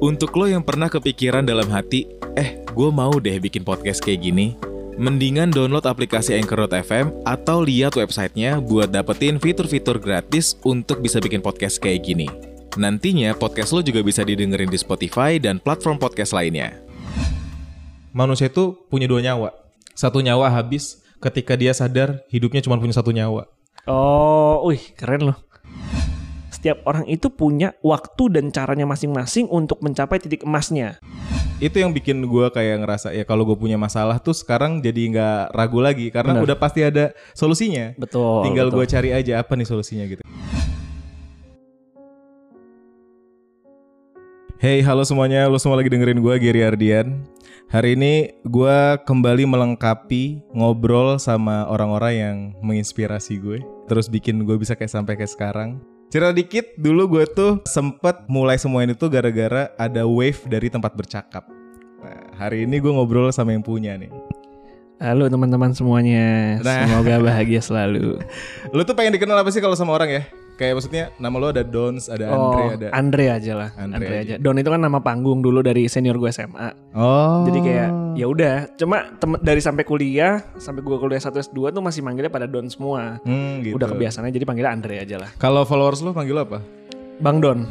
Untuk lo yang pernah kepikiran dalam hati, eh gue mau deh bikin podcast kayak gini, mendingan download aplikasi Anchor.fm atau lihat websitenya buat dapetin fitur-fitur gratis untuk bisa bikin podcast kayak gini. Nantinya podcast lo juga bisa didengerin di Spotify dan platform podcast lainnya. Manusia itu punya dua nyawa. Satu nyawa habis ketika dia sadar hidupnya cuma punya satu nyawa. Oh, wih keren loh. Setiap orang itu punya waktu dan caranya masing-masing untuk mencapai titik emasnya. Itu yang bikin gue kayak ngerasa ya kalau gue punya masalah tuh sekarang jadi nggak ragu lagi karena Benar. udah pasti ada solusinya. Betul. Tinggal gue cari aja apa nih solusinya gitu. Hey, halo semuanya. Lo semua lagi dengerin gue, Gary Ardian. Hari ini gue kembali melengkapi ngobrol sama orang-orang yang menginspirasi gue. Terus bikin gue bisa kayak sampai kayak sekarang. Cerita dikit, dulu gue tuh sempet mulai semua ini tuh gara-gara ada wave dari tempat bercakap. Nah, hari ini gue ngobrol sama yang punya nih. Halo teman-teman semuanya. Nah. Semoga bahagia selalu. Lu tuh pengen dikenal apa sih kalau sama orang ya? Kayak maksudnya nama lu ada Dons, ada Andre, oh, ada Andre aja lah. Andre Andre, aja. aja. Don itu kan nama panggung dulu dari senior gue SMA. Oh. Jadi kayak ya udah, cuma dari sampai kuliah sampai gue kuliah 1 S2 tuh masih manggilnya pada Don semua. Hmm, gitu. Udah kebiasaannya jadi panggilnya Andre aja lah. Kalau followers lu panggil apa? Bang Don.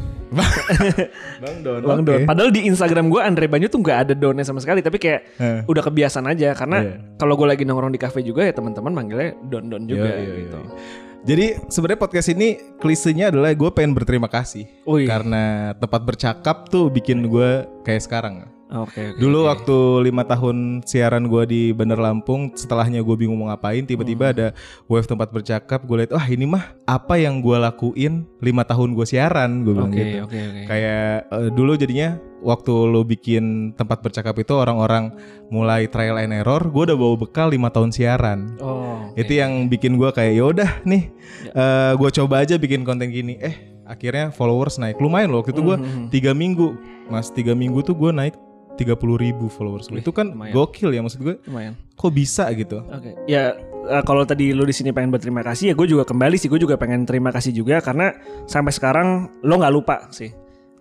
Bang Don. Bang Don. Padahal di Instagram gue Andre Banyu tuh nggak ada Donnya sama sekali, tapi kayak Heh. udah kebiasaan aja karena Iya. kalau gue lagi nongkrong di kafe juga ya teman-teman manggilnya Don Don juga Iya, iya, iya, gitu. iya. Jadi sebenarnya podcast ini klisenya adalah gue pengen berterima kasih Wih. karena tempat bercakap tuh bikin gue kayak sekarang. Oke. oke, Dulu oke. waktu lima tahun siaran gue di Bandar Lampung, setelahnya gue bingung mau ngapain, tiba-tiba Hmm. ada wave tempat bercakap. Gue lihat, wah ini mah apa yang gue lakuin lima tahun gue siaran, gue bilang Oke gitu. oke oke. Kayak eh, dulu jadinya waktu lo bikin tempat bercakap itu orang-orang mulai trial and error, gue udah bawa bekal lima tahun siaran. Oh. oke. Itu yang bikin gue kayak yaudah nih, Ya. gue coba aja bikin konten gini. Eh akhirnya followers naik, lumayan loh. Waktu itu gue Mhm. tiga minggu, mas tiga minggu tuh gue naik 30 ribu followers. Wih, itu kan lumayan. gokil ya maksud gue. lumayan. Kok bisa gitu? Oke. Ya eh, kalau tadi lu di sini pengen berterima kasih ya gue juga kembali sih gue juga pengen terima kasih juga karena sampai sekarang lo nggak lupa sih.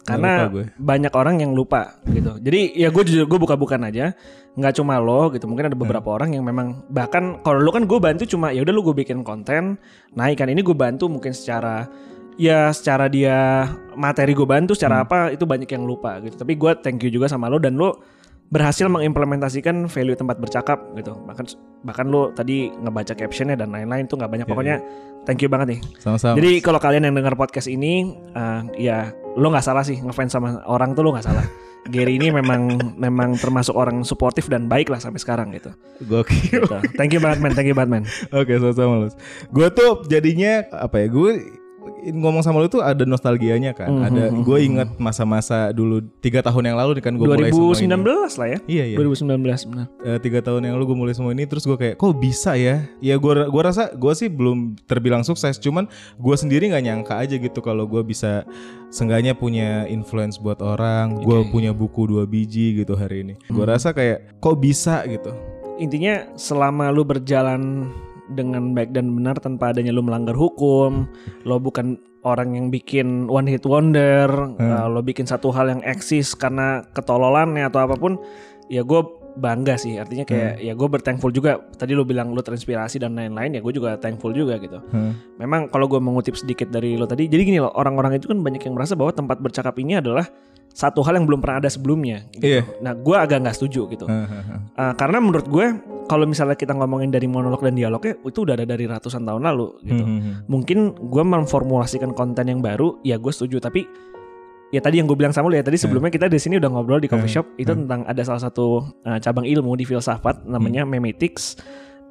Karena lupa gue. banyak orang yang lupa gitu. Jadi ya gue jujur gue buka-bukan aja. nggak cuma lo gitu. Mungkin ada beberapa Hmm. orang yang memang bahkan kalau lo kan gue bantu cuma ya udah lu gue bikin konten naik kan ini gue bantu mungkin secara ya secara dia materi gue bantu secara Hmm. apa itu banyak yang lupa gitu. Tapi gue thank you juga sama lo dan lo berhasil mengimplementasikan value tempat bercakap gitu. Bahkan bahkan lo tadi ngebaca captionnya dan lain-lain tuh nggak banyak. Iya, Pokoknya thank you banget nih. Sama-sama. Jadi kalau kalian yang dengar podcast ini, eh, ya lo nggak salah sih ngefans sama orang tuh lo nggak salah. Gary ini memang memang termasuk orang suportif dan baik lah sampai sekarang gitu. gokil. Gitu. Thank you banget man, thank you banget man. Oke, sama-sama Lus. Gue tuh jadinya apa ya? Gue ngomong sama lu tuh ada nostalgianya kan. Mhm, Ada mhm, gue inget masa-masa dulu tiga tahun yang lalu nih kan gue mulai semua 2019 ini. lah ya. Iya iya. 2019 benar. Eh, tiga tahun yang lalu gue mulai semua ini terus gue kayak kok bisa ya? Ya gue gua rasa gue sih belum terbilang sukses, cuman gue sendiri nggak nyangka aja gitu kalau gue bisa seenggaknya punya influence buat orang. Gue Oke. punya buku dua biji gitu hari ini. Gue Hmm. rasa kayak kok bisa gitu. Intinya selama lu berjalan dengan baik dan benar tanpa adanya lu melanggar hukum, lo bukan orang yang bikin one hit wonder, uh, lo bikin satu hal yang eksis karena ketololannya atau apa pun, ya gue bangga sih. Artinya kayak ya gue berthankful juga. Tadi lo bilang lo terinspirasi dan lain-lain, ya gue juga thankful juga gitu. Hmm. Memang kalau gue mengutip sedikit dari lo tadi, jadi gini loh, orang-orang itu kan banyak yang merasa bahwa tempat bercakap ini adalah satu hal yang belum pernah ada sebelumnya. Gitu. Iya. Nah, gue agak nggak setuju gitu. Uh, karena menurut gue kalau misalnya kita ngomongin dari monolog dan dialognya itu udah ada dari ratusan tahun lalu gitu. Mhm. Mungkin gue memformulasikan konten yang baru, ya gue setuju. Tapi ya tadi yang gue bilang sama lu ya tadi sebelumnya kita di sini udah ngobrol di coffee Hmm. shop itu tentang ada salah satu uh, cabang ilmu di filsafat namanya memetics.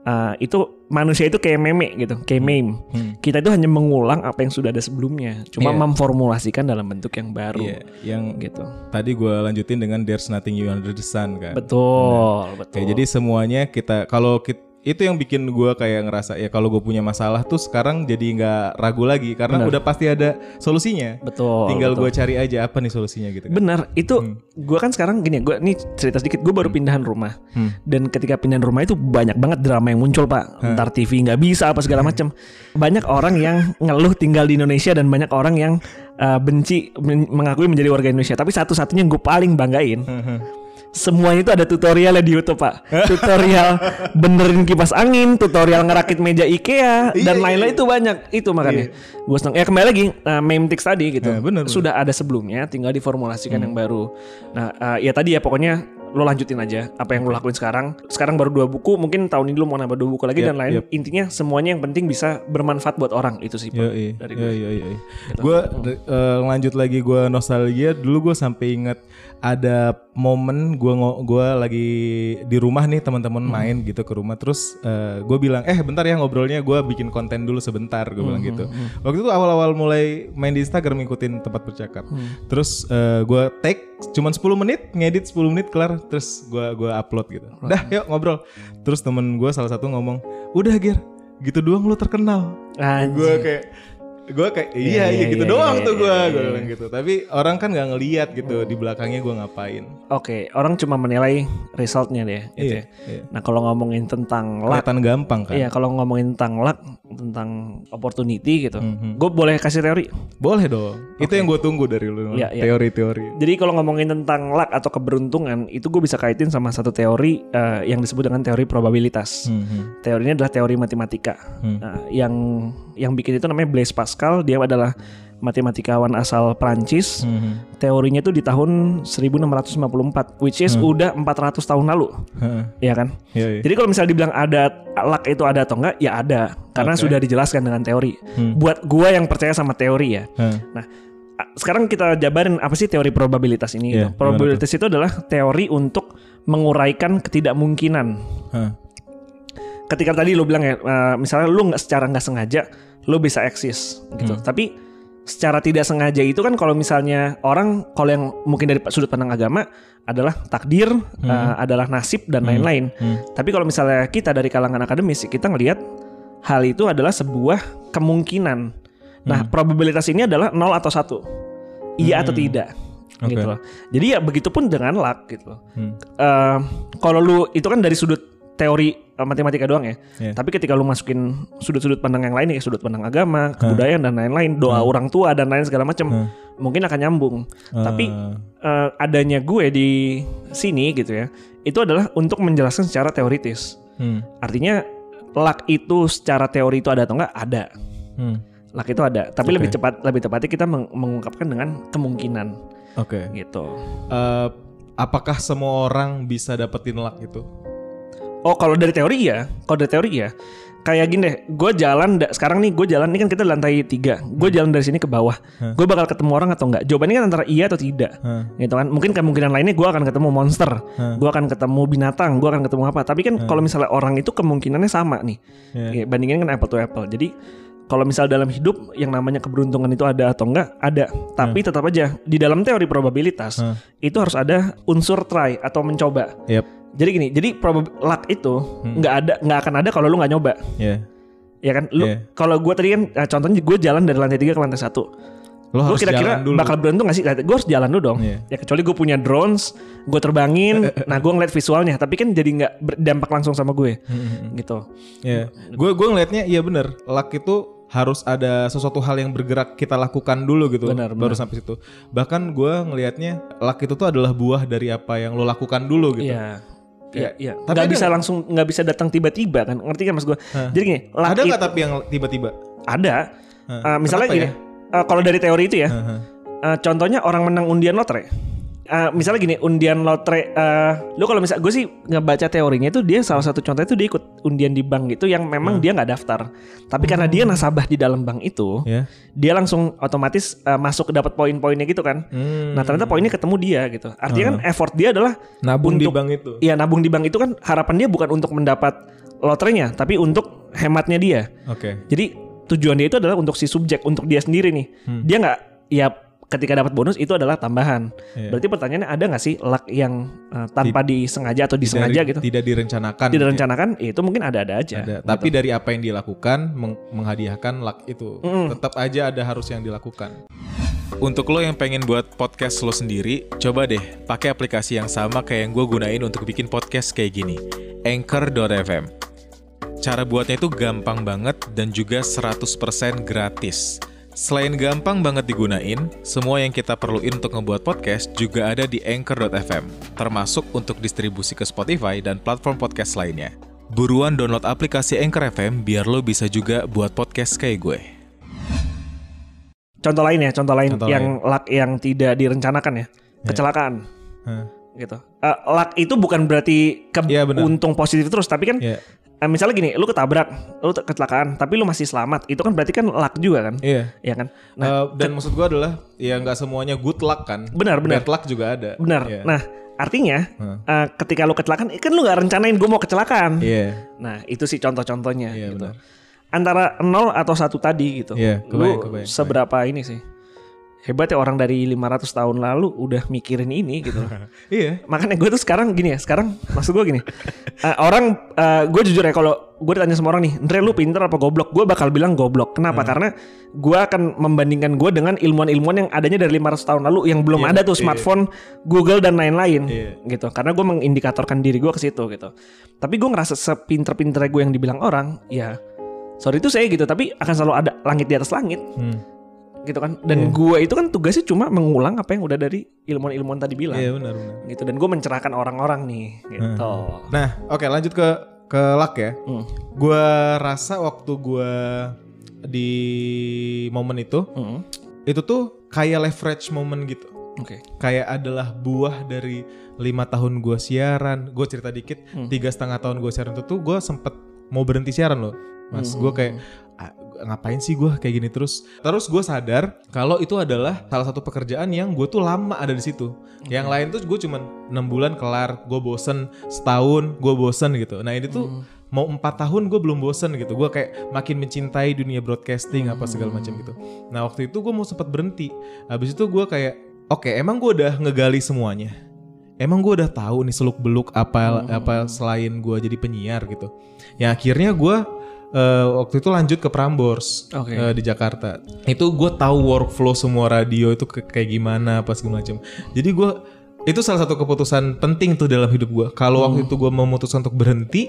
Uh, itu manusia itu kayak meme gitu, kayak meme. Hmm. Kita itu hanya mengulang apa yang sudah ada sebelumnya, cuma Iya. memformulasikan dalam bentuk yang baru Iya, yang gitu. tadi gue lanjutin dengan There's Nothing You Under the Sun kan. Betul, betul. Kayak jadi semuanya kita kalau kit- itu yang bikin gue kayak ngerasa ya kalau gue punya masalah tuh sekarang jadi nggak ragu lagi karena Benar. udah pasti ada solusinya. betul. Tinggal gue cari aja apa nih solusinya gitu kan. Benar, itu Hmm. gue kan sekarang gini, gue nih cerita sedikit, gue baru pindahan rumah Hmm. dan ketika pindahan rumah itu banyak banget drama yang muncul pak, ntar TV nggak bisa apa segala macam. Banyak orang yang ngeluh tinggal di Indonesia dan banyak orang yang uh, benci men- mengakui menjadi warga Indonesia. Tapi satu-satunya yang gue paling banggain semuanya itu ada tutorialnya di YouTube pak. Tutorial benerin kipas angin tutorial ngerakit meja IKEA dan lain-lain itu banyak. Itu makanya. Gue seneng. Ya kembali lagi uh, meme tics tadi gitu. Ya, bener, bener. sudah ada sebelumnya tinggal diformulasikan yang baru. Nah uh, ya tadi ya pokoknya lo lanjutin aja apa yang lo lakuin sekarang. Sekarang baru dua buku mungkin tahun ini lo mau nambah dua buku lagi Yap, dan lain. yap. intinya semuanya yang penting bisa bermanfaat buat orang. Itu sih Pak, Yo, iya. dari Yo, gue yo, yo, yo. Gue eh, lanjut lagi gue nostalgia. Dulu gue sampai inget ada momen gue gue lagi di rumah nih teman-teman main gitu ke rumah. Terus gue bilang, eh bentar ya ngobrolnya. Gue bikin konten dulu sebentar. Gue bilang gitu. Waktu itu awal-awal mulai main di Instagram ngikutin tempat bercakap. Terus gue take cuman 10 menit ngedit 10 menit kelar. Terus gue gua upload gitu. Dah yuk ngobrol. Terus temen gue salah satu ngomong, udah Gir gitu doang lu terkenal gue kayak gue kayak iya iya, iya, gitu iya, doang iya, tuh gue iya, gue iya. bilang gitu tapi orang kan nggak ngeliat gitu di belakangnya gue ngapain Oke, orang cuma menilai resultnya deh. Gitu Iya, ya. iya. Nah kalau ngomongin tentang luck, kelihatan gampang kan iya kalau ngomongin tentang luck, tentang opportunity gitu, Mhm. gue boleh kasih teori. boleh dong itu yang gue tunggu dari lu Iya, iya. teori-teori Jadi kalau ngomongin tentang luck atau keberuntungan, itu gue bisa kaitin sama satu teori eh, yang disebut dengan teori probabilitas. Mhm. Teorinya adalah teori matematika. Hmm. Nah, yang yang bikin itu namanya Blaise Pascal. Dia adalah matematikawan asal Prancis. Mhm. Teorinya itu di tahun 1654, which is udah 400 tahun lalu, Heeh. ya kan? Iya, iya. Jadi kalau misalnya dibilang ada luck itu ada atau enggak, ya ada, karena Oke. sudah dijelaskan dengan teori. Hmm. Buat gua yang percaya sama teori ya. Heeh. Nah, sekarang kita jabarin apa sih teori probabilitas ini? Iya, gitu. Probabilitas itu adalah teori untuk menguraikan ketidakmungkinan. Heeh. Ketika tadi lo bilang ya, eh, misalnya lu nggak secara nggak sengaja, lu bisa eksis gitu. Hmm. Tapi secara tidak sengaja itu kan kalau misalnya orang kalau yang mungkin dari sudut pandang agama adalah takdir, eh, adalah nasib dan lain-lain. Hmm. Tapi kalau misalnya kita dari kalangan akademis, kita ngelihat hal itu adalah sebuah kemungkinan. Nah, Hmm. probabilitas ini adalah 0 atau 1. Iya atau tidak. Oke. Gitu loh. Jadi ya begitupun dengan luck gitu loh. Hmm. Eh, kalau lu itu kan dari sudut teori eh, matematika doang ya. Iya. Tapi ketika lu masukin sudut-sudut pandang yang lain ya, sudut pandang agama, kebudayaan dan lain-lain, doa orang tua dan lain segala macam, Hmm. mungkin akan nyambung. Tapi Eh, eh, adanya gue di sini gitu ya, itu adalah untuk menjelaskan secara teoritis. hmm. Artinya luck itu secara teori itu ada atau enggak? Ada. Hmm. Luck itu ada. Tapi Oke. lebih cepat, lebih tepatnya kita meng- mengungkapkan dengan kemungkinan oke gitu. Eh, apakah semua orang bisa dapetin luck itu Oh kalau dari teori ya, kalau dari teori ya, kayak gini deh, gue jalan sekarang nih gue jalan ini kan kita lantai tiga, gue jalan dari sini ke bawah, Hmm. gue bakal ketemu orang atau enggak? Jawabannya kan antara iya atau tidak, Hah. gitu kan? Mungkin kemungkinan lainnya gue akan ketemu monster, Hmm. gue akan ketemu binatang, gue akan ketemu apa? Tapi kan kalau misalnya orang itu kemungkinannya sama nih. Ya, bandingin kan apple to apple. Jadi kalau misal dalam hidup yang namanya keberuntungan itu ada atau enggak ada, tapi tetap aja di dalam teori probabilitas Hmm. itu harus ada unsur try atau mencoba. Yep. Jadi gini, jadi probab luck itu Hmm. nggak ada nggak akan ada kalau lu nggak nyoba. ya Ya kan? Lu Iya. kalau gue tadi kan eh, contohnya gue jalan dari lantai 3 ke lantai 1. lo Gue harus kira-kira jalan dulu bakal beruntung gak sih? Gue harus jalan dulu dong. Iya. Ya kecuali gue punya drones, gue terbangin, nah gue ngeliat visualnya, tapi kan jadi nggak berdampak langsung sama gue, Hmm, gitu. Ya, gue gue ngelihatnya iya bener. Luck itu harus ada sesuatu hal yang bergerak kita lakukan dulu gitu, Benar, baru benar. sampai situ. Bahkan gue ngelihatnya luck itu tuh adalah buah dari apa yang lo lakukan dulu gitu. Iya. Iya, iya. Tapi Nggak bisa langsung nggak bisa datang tiba-tiba kan? Ngerti kan mas gue? Jadi gini, Ada nggak tapi yang tiba-tiba? Ada. Eh, misalnya kenapa gini, ya? eh, kalau dari teori itu ya, eh, contohnya orang menang undian lotre. Eh, misalnya gini, undian lotre, eh, lu kalau misal gue sih ngebaca teorinya itu dia salah satu contohnya itu dia ikut undian di bank itu yang memang dia nggak daftar, tapi karena dia nasabah di dalam bank itu, Ya. dia langsung otomatis eh, masuk dapat poin-poinnya gitu kan. Hmm. Nah ternyata poinnya ketemu dia gitu. Artinya kan effort dia adalah Nabung di untuk- bank itu. Iya nabung di bank itu kan harapan dia bukan untuk mendapat lotrenya, tapi untuk hematnya dia. Oke. Jadi tujuan dia itu adalah untuk si subjek, untuk dia sendiri nih. Hmm. Dia nggak, ya ketika dapat bonus itu adalah tambahan. Iya. Berarti pertanyaannya ada nggak sih luck yang uh, tanpa disengaja atau disengaja Tidak- gitu? Tidak direncanakan. Tidak direncanakan, ya itu mungkin ada-ada aja. Ada. Tapi dari apa yang dilakukan meng- menghadiahkan luck itu. Mm. Tetap aja ada harus yang dilakukan. Untuk lo yang pengen buat podcast lo sendiri, coba deh pakai aplikasi yang sama kayak yang gue gunain untuk bikin podcast kayak gini. Anchor.fm Cara buatnya itu gampang banget dan juga 100% gratis. Selain gampang banget digunain, semua yang kita perluin untuk ngebuat podcast juga ada di Anchor.fm, termasuk untuk distribusi ke Spotify dan platform podcast lainnya. Buruan download aplikasi Anchor FM biar lo bisa juga buat podcast kayak gue. Contoh lain ya, contoh lain Contoh yang luck yang tidak direncanakan ya, kecelakaan Hah. gitu. Eh, luck itu bukan berarti ke Iya, untung positif terus, tapi kan Iya. Eh, misalnya gini, lu ketabrak, lu kecelakaan, tapi lu masih selamat, itu kan berarti kan luck juga kan, Iya. ya kan? Eh, dan maksud gua adalah ya nggak semuanya good luck kan. Benar, benar. Bad luck juga ada. Benar. Iya. Nah, artinya Hah. eh, ketika lu kecelakaan, kan lu nggak rencanain gue mau kecelakaan. Iya. Nah, itu sih contoh-contohnya Iya, gitu. benar. Antara nol atau satu tadi gitu. Iya, kebayang, lu kebayang, seberapa ini sih? Hebat ya orang dari 500 tahun lalu udah mikirin ini gitu. Iya. Makanya gue tuh sekarang gini ya, sekarang maksud gue gini. eh, orang gue jujur ya kalau gue ditanya sama orang nih, Andre lu pinter apa goblok? Gue bakal bilang goblok. Kenapa? Karena gue akan membandingkan gue dengan ilmuwan-ilmuwan yang adanya dari 500 tahun lalu yang belum Iya, ada tuh iya. smartphone, Google dan lain-lain Iya. gitu. Karena gue mengindikatorkan diri gue ke situ gitu. Tapi gue ngerasa sepinter-pinternya gue yang dibilang orang, ya sorry itu saya gitu. Tapi akan selalu ada langit di atas langit Hmm. Gitu kan. Dan gue itu kan tugasnya cuma mengulang apa yang udah dari ilmuwan-ilmuwan tadi bilang Iya benar benar. gitu dan gue mencerahkan orang-orang nih gitu. Nah, oke lanjut ke ke luck ya. Hmm. Gua rasa waktu gua di momen itu Hmm. itu tuh kayak leverage moment gitu. Oke. Kayak adalah buah dari lima tahun gua siaran. Gue cerita dikit, Hmm. tiga setengah tahun gue siaran itu tuh gue sempet mau berhenti siaran loh, mas. Hmm. Gue kayak "Ah, ngapain sih gue kayak gini terus? Terus gue sadar kalau itu adalah salah satu pekerjaan yang gue tuh lama ada di situ. Yang lain tuh gue cuman enam bulan kelar, gue bosen setahun, gue bosen gitu. Nah ini tuh Hmm. mau empat tahun gue belum bosen gitu. Gue kayak makin mencintai dunia broadcasting apa segala macam gitu. Nah waktu itu gue mau sempet berhenti. Habis itu gue kayak, oke emang gue udah ngegali semuanya. Emang gue udah tahu nih seluk beluk apa apa selain gue jadi penyiar gitu. Ya akhirnya gue eh, waktu itu lanjut ke Prambors Oke. eh, di Jakarta. Itu gue tahu workflow semua radio itu ke- kayak gimana apa segala macam. Jadi gue itu salah satu keputusan penting tuh dalam hidup gue. Kalau waktu itu gue memutuskan untuk berhenti,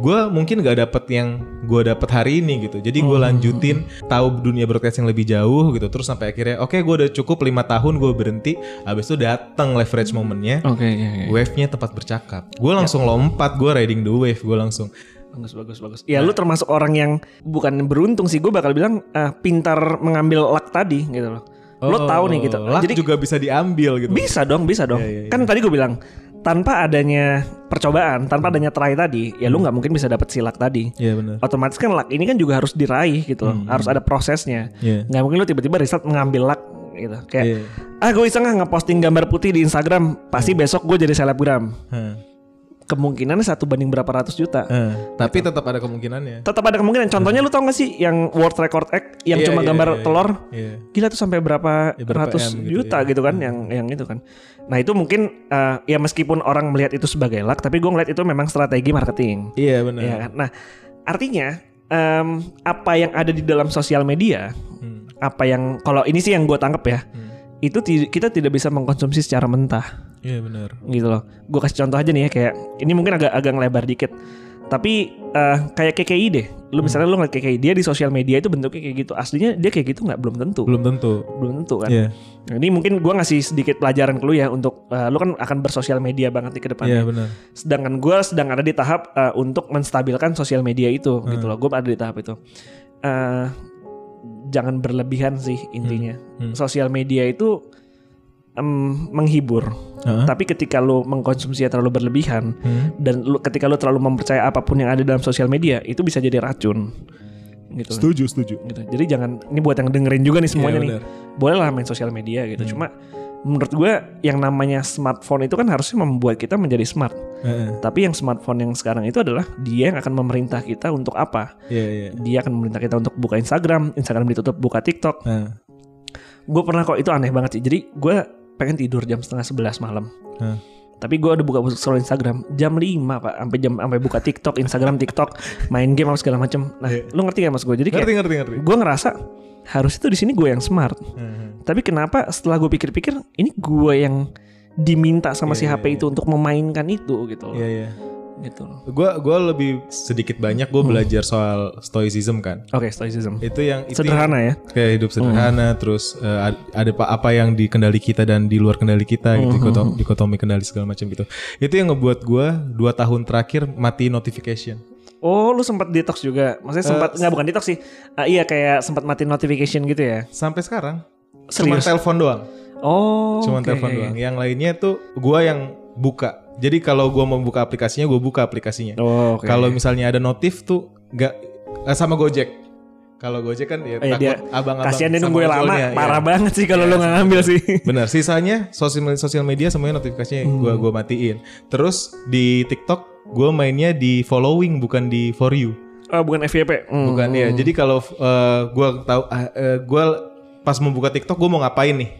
gue mungkin gak dapet yang gue dapet hari ini gitu. Jadi gue lanjutin tahu dunia broadcast yang lebih jauh gitu. Terus sampai akhirnya, oke gue udah cukup lima tahun gue berhenti. Habis itu datang leverage momennya. Oke, iya, iya. Wave-nya tempat bercakap. Gue langsung lompat, gue riding the wave, gue langsung. Bagus, bagus, bagus. Ya lu termasuk orang yang bukan beruntung sih, gue bakal bilang eh, pintar mengambil luck tadi gitu loh. Lo tahu nih gitu. luck Jadi juga bisa diambil gitu. bisa dong, bisa dong. Iya, iya, iya. Kan tadi gue bilang tanpa adanya percobaan, tanpa adanya try tadi, ya lu nggak mungkin bisa dapet si luck tadi. Iya benar. Otomatis kan luck ini kan juga harus diraih gitu loh. Harus ada prosesnya. Iya. Nggak mungkin lu tiba-tiba result mengambil luck gitu. Kayak Iya. ah gue iseng nggak ngeposting gambar putih di Instagram, pasti besok gue jadi selebgram. Hah. Kemungkinannya satu banding berapa ratus juta. Eh, tapi tetap ada kemungkinannya. Tetap ada kemungkinan. Contohnya lu tau gak sih yang World Record Act yang Iya, cuma iya, gambar iya, telur? Iya. Gila tuh sampai berapa, Ya, berapa ratus M gitu, juta iya. gitu kan yang yang itu kan. Nah itu mungkin eh, ya meskipun orang melihat itu sebagai luck, tapi gue ngeliat itu memang strategi marketing. Iya benar. Ya kan? Nah artinya em, apa yang ada di dalam sosial media, Hmm. apa yang kalau ini sih yang gue tangkap ya, Hmm. itu kita tidak bisa mengkonsumsi secara mentah Iya benar. gitu loh. Gue kasih contoh aja nih ya kayak ini mungkin agak agak ngelebar dikit. Tapi eh, kayak KKI deh. Lu misalnya lu ngeliat KKI dia di sosial media itu bentuknya kayak gitu. Aslinya dia kayak gitu nggak belum tentu. Belum tentu. Belum tentu kan. Iya. Nah, ini mungkin gua ngasih sedikit pelajaran ke lu ya untuk eh, lu kan akan bersosial media banget nih ke Iya depannya. benar. Sedangkan gua sedang ada di tahap eh, untuk menstabilkan sosial media itu gitu loh. Gue ada di tahap itu. Eh, jangan berlebihan sih intinya. Hmm. Sosial media itu em, menghibur. Heeh. Tapi ketika lu mengkonsumsinya terlalu berlebihan Hmm. dan lu, ketika lu terlalu mempercaya apa pun yang ada dalam sosial media, itu bisa jadi racun. Gitu. Setuju, setuju. gitu. Jadi jangan ini buat yang dengerin juga nih semuanya Iya, nih. benar. Boleh lah main sosial media gitu. Cuma menurut gue yang namanya smartphone itu kan harusnya membuat kita menjadi smart. Heeh. Tapi yang smartphone yang sekarang itu adalah dia yang akan memerintah kita untuk apa? Iya, iya. Dia akan memerintah kita untuk buka Instagram, Instagram ditutup, buka TikTok. Heeh. Gue pernah kok itu aneh banget sih. Jadi gue pengen tidur jam setengah sebelas malam. Heeh. Tapi gue udah buka scroll Instagram jam 5 pak, sampai jam sampai buka TikTok, Instagram, TikTok, main game apa segala macem. Nah, Iya. lu ngerti gak mas gue? Jadi kayak Ngerti, ngerti, ngerti. gue ngerasa harus itu di sini gue yang smart. Heeh. Tapi kenapa setelah gue pikir-pikir ini gue yang diminta sama si Iya, HP iya, itu untuk memainkan itu gitu. Iya, iya. Gitu loh. Gue gua lebih sedikit banyak gue belajar soal stoicism kan. Oke, stoicism. Itu yang itu Sederhana ya. kayak hidup sederhana, terus eh, ad- ada apa yang di kendali kita dan di luar kendali kita gitu, dikotom- dikotomi kendali segala macam gitu. Itu yang ngebuat gue dua tahun terakhir mati notification. Oh, lu sempat detox juga. Maksudnya sempat nggak bukan detox sih. Ah, iya kayak sempat mati notification gitu ya. Sampai sekarang cuma Serius? telepon doang. Oh, Cuma oke, telepon doang. Yang lainnya tuh gua yang buka. Jadi kalau gua mau buka aplikasinya, gua buka aplikasinya. Oh, oke. Kalau misalnya ada notif tuh nggak eh, sama Gojek. Kalau Gojek kan ya iya, takut dia abang-abang Kasihan dia nungguin lama, ojolnya, parah banget sih kalau lu nggak ngambil sih. Benar. Sisanya sosial sosial media semuanya notifikasinya Hmm. gua gua matiin. Terus di TikTok gua mainnya di following bukan di for you. Oh, bukan FYP. Hmm. Bukan ya. Jadi kalau eh, gua tahu ah, eh, gua pas membuka TikTok gua mau ngapain nih?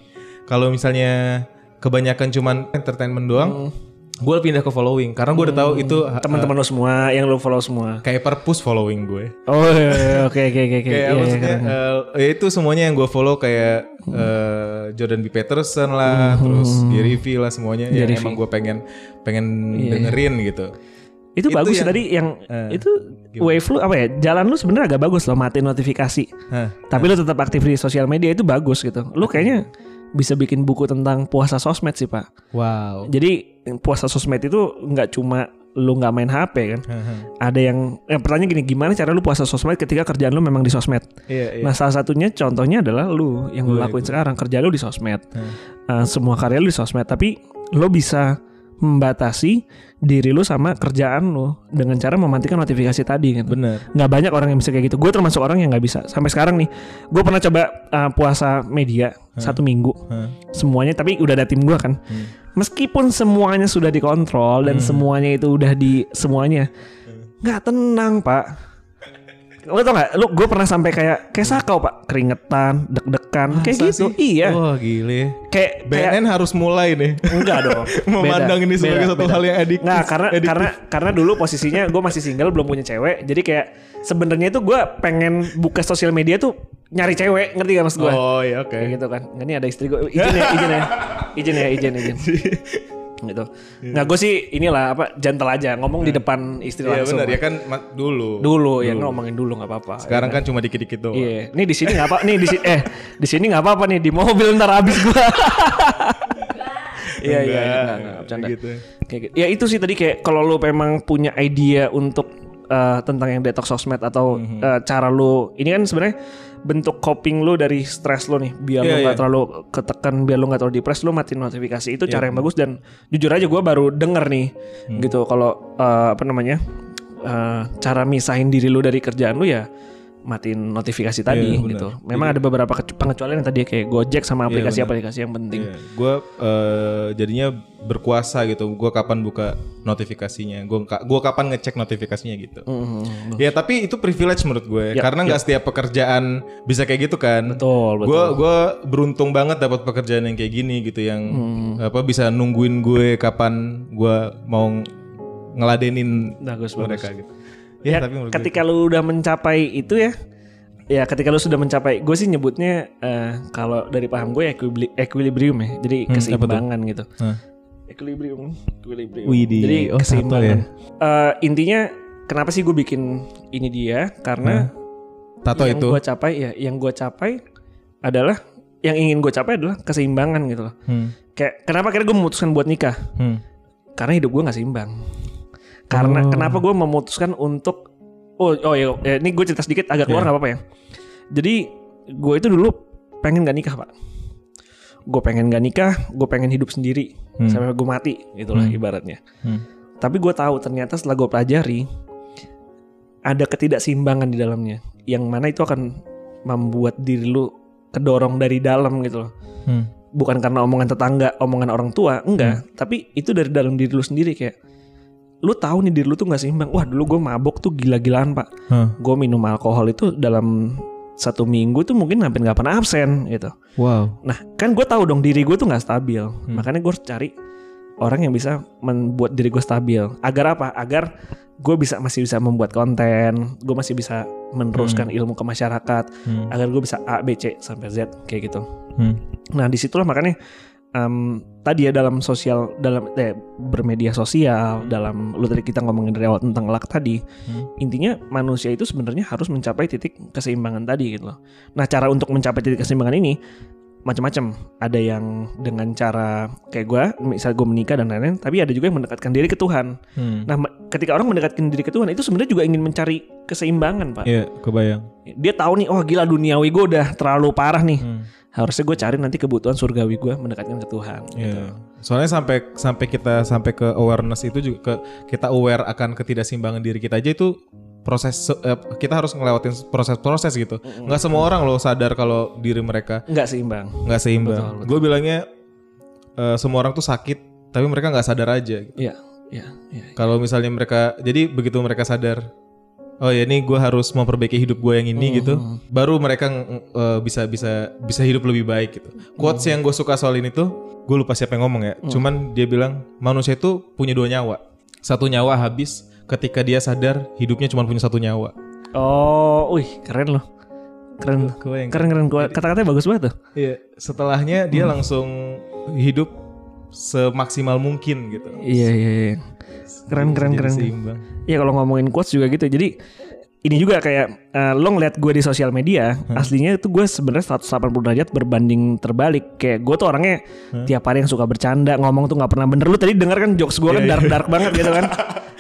Kalau misalnya kebanyakan cuman entertainment doang, gua pindah ke following karena gua udah tahu itu ah, Teman-teman lu semua yang lu follow semua. kayak purpose following gue. Oh, iya, iya, oke oke oke oke. Kayak Iya, iya, maksudnya keren. eh, itu semuanya yang gue follow kayak eh, Jordan B Peterson lah, terus Gary V lah semuanya yang Gary V. emang gue pengen pengen Iya, dengerin gitu. itu, itu bagus yang- tadi yang eh, itu wave lu apa ya? Jalan lu sebenarnya agak bagus loh matiin notifikasi. Hah. Tapi lu tetap aktif di sosial media itu bagus gitu. Lu kayaknya bisa bikin buku tentang puasa sosmed sih, Pak. Wow. Jadi puasa sosmed itu nggak cuma lu nggak main HP kan. Ada yang eh, pertanyaan gini, gimana cara lu puasa sosmed ketika kerjaan lu memang di sosmed? Iya, iya. Nah salah satunya contohnya adalah lu yang lu Gue, lakuin sekarang kerja lu di sosmed, Hmm. Uh, semua karya lu di sosmed, tapi lu bisa membatasi diri lu sama kerjaan lu dengan cara mematikan notifikasi tadi gitu. Bener. Nggak banyak orang yang bisa kayak gitu. Gue termasuk orang yang nggak bisa. Sampai sekarang nih, gue pernah coba uh, puasa media satu minggu Hah. semuanya, tapi udah ada tim gue kan. Hmm. Meskipun semuanya sudah dikontrol dan semuanya itu udah di semuanya, nggak tenang pak. Lo tau gak, lu gue pernah sampai kayak kayak sakau pak, keringetan, deg-degan, kayak gitu. sih? Iya, Wah gile. kayak kayak BNN harus mulai nih. enggak dong. Memandang Beda, ini sebagai beda, satu beda. hal yang adiktif. Nggak, karena karena karena dulu posisinya gue masih single belum punya cewek, jadi kayak sebenarnya itu gue pengen buka sosial media tuh nyari cewek, ngerti gak mas gue? Oh iya oke. Kayak gitu kan. Ini ada istri gue. Izin ya, izin ya. Izin ya, izin, izin. gitu. Nah, gue sih inilah apa gentle aja ngomong di depan istri Iya langsung. benar ya kan ma- dulu. Dulu ya ngomongin dulu nggak apa-apa. Sekarang kan cuma dikit-dikit doang. Iya, nih di sini nggak apa, nih di sini eh di sini nggak apa-apa nih di mobil ntar habis gua. Iya iya iya, Enggak, nggak, nggak, bercanda. gitu. Kayak gitu. Ya itu sih tadi kayak kalau lu memang punya ide untuk eh, tentang yang detox sosmed atau Mhm. eh, cara lu ini kan sebenarnya bentuk coping lu dari stres lu nih biar lu Iya, nggak iya. terlalu ketekan biar lu nggak terlalu depres lu matiin notifikasi itu Iya. cara yang bagus dan jujur aja gua baru denger nih Hmm. gitu kalau eh, apa namanya eh, cara misahin diri lu dari kerjaan lu ya matiin notifikasi tadi Iya, benar. gitu. Memang ada beberapa pengecualian yang tadi kayak Gojek sama Iya, aplikasi-aplikasi yang penting. Iya, gue jadinya berkuasa gitu. Gue kapan buka notifikasinya, gue gua kapan ngecek notifikasinya gitu. Mhm. Ya tapi itu privilege menurut gue, Ya, karena nggak setiap pekerjaan bisa kayak gitu kan. Betul, betul. Gue gue beruntung banget dapat pekerjaan yang kayak gini gitu, yang Hmm. apa bisa nungguin gue kapan gue mau ngeladenin Bagus, mereka bagus. gitu. Ya, Ya, tapi ketika lu udah mencapai itu ya, ya ketika lu sudah mencapai, gue sih nyebutnya eh, kalau dari paham gue equilibrium ya, jadi Hmm, keseimbangan gitu. Hah. Equilibrium, equilibrium. Widih. Jadi Oh, satu keseimbangan. ya? Eh, intinya kenapa sih gue bikin ini dia? Karena tato yang itu. gue capai ya, yang gue capai adalah yang ingin gue capai adalah keseimbangan gitu loh. Hmm. Kayak kenapa akhirnya gue memutuskan buat nikah? Hmm. karena hidup gue nggak seimbang. Karena Oh. kenapa gue memutuskan untuk oh oh ya, ya, ini gue cerita sedikit agak keluar Iya. nggak apa-apa ya. Jadi gue itu dulu pengen gak nikah pak. Gue pengen gak nikah, gue pengen hidup sendiri Hmm. sampai gue mati gitulah Hmm. ibaratnya. Hmm. Tapi gue tahu ternyata setelah gue pelajari ada ketidakseimbangan di dalamnya, yang mana itu akan membuat diri lu kedorong dari dalam gitu loh Hmm. bukan karena omongan tetangga, omongan orang tua, enggak. Tapi itu dari dalam diri lu sendiri kayak lu tahu nih diri lu tuh nggak seimbang. Wah dulu gue mabok tuh gila-gilaan pak. Hah. Gue minum alkohol itu dalam satu minggu tuh mungkin hampir nggak pernah absen gitu. Wow. Nah kan gue tahu dong diri gue tuh nggak stabil. Makanya gue harus cari orang yang bisa membuat diri gue stabil. Agar apa? Agar gue bisa masih bisa membuat konten. Gue masih bisa meneruskan ilmu ke masyarakat. Hmm. Agar gue bisa A, B, C sampai Z kayak gitu. Hmm. Nah di situlah makanya em, tadi ya dalam sosial dalam eh, bermedia sosial dalam lu tadi kita ngomongin dari awal tentang luck tadi Hmm. intinya manusia itu sebenarnya harus mencapai titik keseimbangan tadi gitu loh nah cara untuk mencapai titik keseimbangan ini macam-macam ada yang dengan cara kayak gue misal gue menikah dan lain-lain tapi ada juga yang mendekatkan diri ke Tuhan Hmm. nah ketika orang mendekatkan diri ke Tuhan itu sebenarnya juga ingin mencari keseimbangan pak Iya, kebayang. dia tahu nih oh gila duniawi gue udah terlalu parah nih Hmm. Harusnya gue cari nanti kebutuhan surgawi gue mendekatkan ke Tuhan gitu. Iya. Soalnya sampai sampai kita sampai ke awareness itu juga ke kita aware akan ketidakseimbangan diri kita aja itu proses eh, kita harus ngelewatin proses-proses gitu. Nggak semua orang loh sadar kalau diri mereka nggak seimbang nggak seimbang. Betul, betul. Gue bilangnya eh, semua orang tuh sakit tapi mereka nggak sadar aja. gitu. Iya, iya, iya. Kalau misalnya mereka jadi begitu mereka sadar Oh ya ini gue harus memperbaiki hidup gue yang ini gitu, baru mereka eh, bisa bisa bisa hidup lebih baik gitu. Quotes yang gue suka soal ini tuh, gue lupa siapa yang ngomong ya. Cuman dia bilang manusia itu punya dua nyawa, satu nyawa habis ketika dia sadar hidupnya cuma punya satu nyawa. Oh, wih, keren loh. Keren. Keren keren Gua- kata-katanya bagus banget tuh. Iya. Setelahnya dia langsung hidup semaksimal mungkin gitu. Iya, iya, iya. Keren keren keren. Seimbang. Iya kalau ngomongin quotes juga gitu. Jadi ini juga kayak eh, lo ngeliat gue di sosial media, aslinya itu gue sebenarnya 180 derajat berbanding terbalik. Kayak gue tuh orangnya tiap hari yang suka bercanda, ngomong tuh nggak pernah bener. Lu tadi denger kan jokes gue kan dark dark banget gitu kan,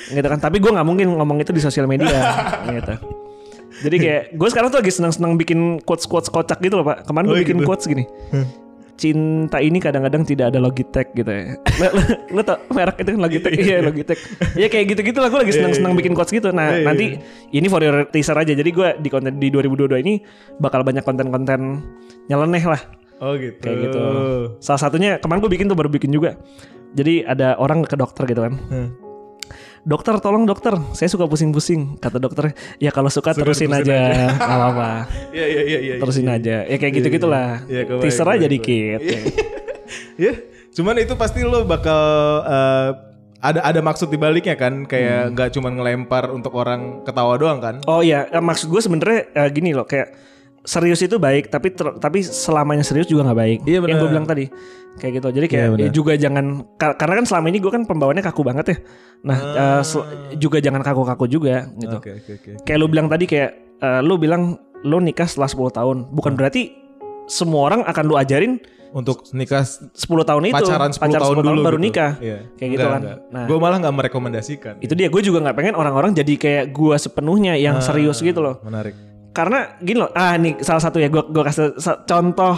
gitu kan. Tapi gue nggak mungkin ngomong itu di sosial media, gitu. Jadi kayak gue sekarang tuh lagi senang-senang bikin quotes quotes kocak gitu loh pak. Kemarin gue Oh, bikin gitu. quotes gini. Cinta ini kadang-kadang tidak ada Logitech gitu ya. Lo, lo, lo tau merek itu kan Logitech? Iya Logitech. Ya kayak gitu-gitu lah gue lagi senang-senang bikin quotes gitu. Nah Iya, iya, nanti ini for your teaser aja. Jadi gue di konten di 2022 ini bakal banyak konten-konten nyeleneh lah Oh gitu. kayak gitu. Salah satunya kemarin gue bikin tuh baru bikin juga. Jadi ada orang ke dokter gitu kan. Hmm. Dokter tolong dokter, saya suka pusing-pusing. Kata dokter, ya kalau suka, terusin aja, nggak apa-apa. Iya iya iya iya. Terusin aja. Ya kayak gitu-gitulah. Iya, kebayang, Teaser aja dikit. Ya, cuman itu pasti lo bakal eh, ada ada maksud di baliknya kan, Hmm. kayak nggak cuman ngelempar untuk orang ketawa doang kan? Oh iya, eh, maksud gue sebenarnya eh, gini loh, kayak serius itu baik, tapi ter- tapi selamanya serius juga nggak baik. Iya, Yang benar. gue bilang tadi, kayak gitu. Jadi kayak Iya, ya juga jangan ka- karena kan selama ini gue kan pembawaannya kaku banget ya. Nah eh, sel- juga jangan kaku-kaku juga gitu. Oke oke oke. Kayak lu bilang tadi kayak eh, lu bilang lu nikah setelah 10 tahun, bukan berarti semua orang akan lu ajarin Untuk nikah 10 tahun itu pacaran 10 tahun dulu baru gitu. nikah. Iya. Kayak gitu kan. Nah. Gue malah nggak merekomendasikan. Itu dia gue juga nggak pengen orang-orang jadi kayak gue sepenuhnya yang serius gitu loh. Menarik. Karena gini loh, ah nih salah satu ya gue gue kasih contoh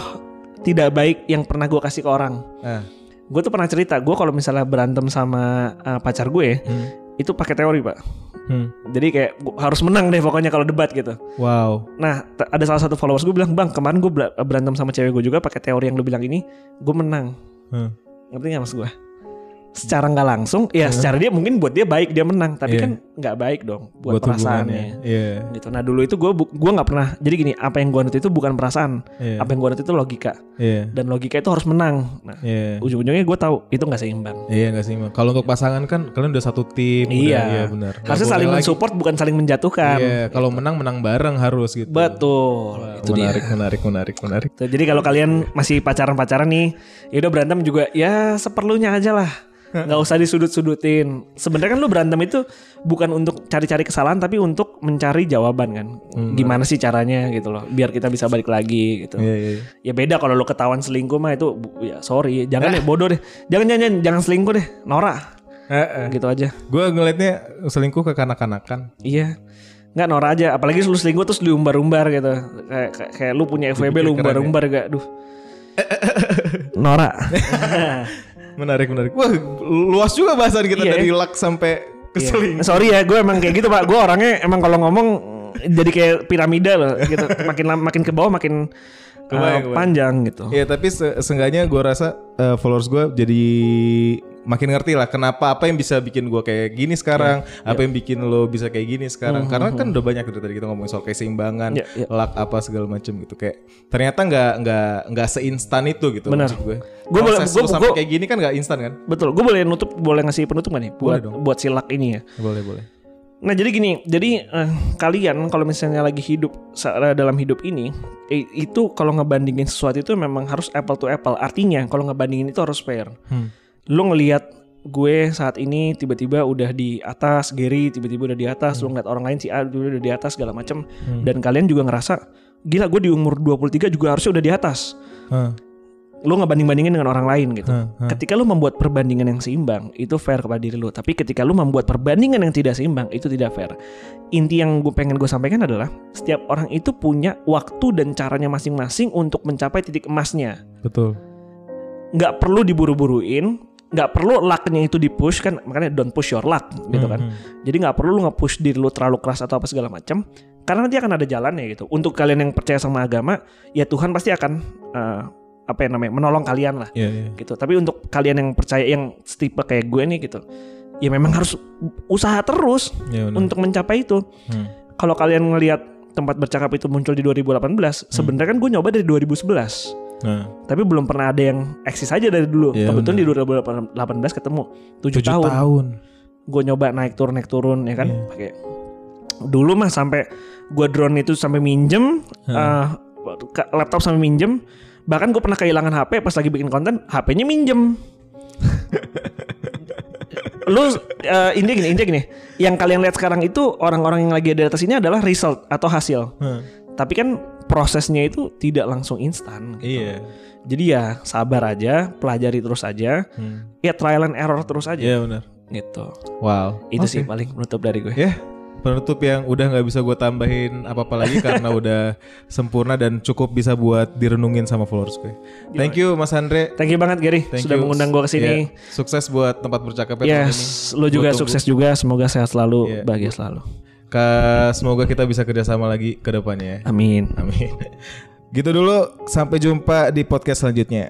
tidak baik yang pernah gue kasih ke orang. Ah. Gue tuh pernah cerita, gue kalau misalnya berantem sama uh, pacar gue, Hmm. itu pakai teori pak. Hmm. Jadi kayak gua harus menang deh pokoknya kalau debat gitu. Wow. Nah ada salah satu followers gue bilang, bang kemarin gue ber- berantem sama cewek gue juga pakai teori yang lu bilang ini, gue menang. Hmm. Ngerti gak maksud gue? Secara nggak langsung, ya secara dia mungkin buat dia baik dia menang, tapi Iya. kan nggak baik dong buat, hubungannya. perasaannya. Iya. Gitu. Nah dulu itu gue gue nggak pernah. Jadi gini, apa yang gue ngerti itu bukan perasaan, Iya. apa yang gue ngerti itu logika. Iya. Dan logika itu harus menang. Nah Iya. ujung-ujungnya gue tahu itu nggak seimbang. Iya nggak sih. Kalau untuk pasangan kan kalian udah satu tim. udah- Iya. Iya benar. Harusnya saling mensupport bukan saling menjatuhkan. Iya. Kalau menang menang bareng harus gitu. Betul. itu dia. menarik, menarik, menarik, menarik. Tuh, Jadi kalau kalian masih pacaran-pacaran nih, ya udah berantem juga ya seperlunya aja lah. Nggak usah disudut-sudutin. Sebenarnya kan lu berantem itu bukan untuk cari-cari kesalahan tapi untuk mencari jawaban kan. Gimana sih caranya gitu loh, biar kita bisa balik lagi gitu. Iya, iya. iya. Ya beda kalau lu ketahuan selingkuh mah itu ya sorry, jangan deh bodoh deh. Jangan jangan jangan, jangan selingkuh deh, norak. Eh, eh. Gitu aja. Gue ngelihatnya selingkuh ke kanak-kanakan. Iya. Nggak norak aja, apalagi lu selingkuh terus diumbar-umbar gitu. Kayak kayak, kayak lu punya FWB lu keren umbar-umbar gak, duh. norak. Menarik, menarik. Wah, luas juga bahasan kita Iya, dari luck sampai Iya. selingkuh. Sorry ya, gue emang kayak gitu pak. Gue orangnya emang kalau ngomong jadi kayak piramida loh, gitu. Makin lama- makin ke bawah makin uh, Kebayang, kebayang. panjang gitu. Iya, tapi se seenggaknya gue rasa eh, followers gue jadi makin ngerti lah kenapa apa yang bisa bikin gue kayak gini sekarang, Iya, apa yang bikin lo bisa kayak gini sekarang. Karena kan udah banyak dari tadi kita ngomongin soal keseimbangan, Iya, iya. luck apa segala macam gitu. Kayak ternyata nggak nggak nggak seinstan itu gitu Benar. maksud gue. Gue boleh- gue- sampai gue- kayak gini kan nggak instan kan? Betul. Gue boleh nutup, boleh ngasih penutup gak nih buat Boleh dong. buat silak ini ya. Boleh boleh. Nah jadi gini, jadi eh, kalian kalau misalnya lagi hidup sa- dalam hidup ini, i- itu kalau ngebandingin sesuatu itu memang harus apple to apple. Artinya kalau ngebandingin itu harus fair. Hmm. Lu ngelihat gue saat ini tiba-tiba udah di atas, Gary tiba-tiba udah di atas, lu ngeliat orang lain si A tiba-tiba udah di atas segala macam, dan kalian juga ngerasa gila gue di umur 23 juga harusnya udah di atas. Hah, Lu ngebanding-bandingin dengan orang lain gitu. hah, hah. Ketika lu membuat perbandingan yang seimbang, itu fair kepada diri lu. Tapi ketika lu membuat perbandingan yang tidak seimbang, itu tidak fair. Inti yang gue pengen gue sampaikan adalah setiap orang itu punya waktu dan caranya masing-masing untuk mencapai titik emasnya. Betul. Nggak perlu diburu-buruin, nggak perlu lucknya itu dipush kan, makanya don't push your luck gitu kan. Hmm, Jadi nggak perlu lu nge-push diri lu terlalu keras atau apa segala macam. Karena nanti akan ada jalannya gitu. Untuk kalian yang percaya sama agama, ya Tuhan pasti akan eh, apa yang namanya menolong kalian lah Iya, iya. gitu. Tapi untuk kalian yang percaya yang tipe kayak gue nih gitu, ya memang harus usaha terus Iya, benar. untuk mencapai itu. Hmm. Kalau kalian ngelihat tempat bercakap itu muncul di 2018, sebenarnya kan gue nyoba dari 2011. Nah, Tapi belum pernah ada yang eksis aja dari dulu. Iya, Kebetulan di 2018 ketemu 7, tujuh tahun. tahun. Gue nyoba naik turun naik turun ya kan. Iya. Pakai dulu mah sampai gue drone itu sampai minjem eh, ke- laptop sampai minjem bahkan gue pernah kehilangan HP pas lagi bikin konten HP-nya minjem lu eh, ini gini ini gini yang kalian lihat sekarang itu orang-orang yang lagi ada di atas ini adalah result atau hasil Hah, tapi kan prosesnya itu tidak langsung instan Iya. jadi ya sabar aja pelajari terus aja Hmm. ya trial and error terus aja Iya benar. gitu Wow. itu Oke. sih paling menutup dari gue Ya, penutup yang udah nggak bisa gue tambahin apa-apa lagi karena udah sempurna dan cukup bisa buat direnungin sama followers gue. Thank you Mas Andre. Thank you banget Gary Thank sudah you. mengundang gue ke sini. Ya, sukses buat tempat bercakapnya tahun ini. Yes, lo juga sukses juga. Semoga sehat selalu, Iya. bahagia selalu. Semoga kita bisa kerjasama lagi ke depannya. Amin. Amin. Gitu dulu, sampai jumpa di podcast selanjutnya.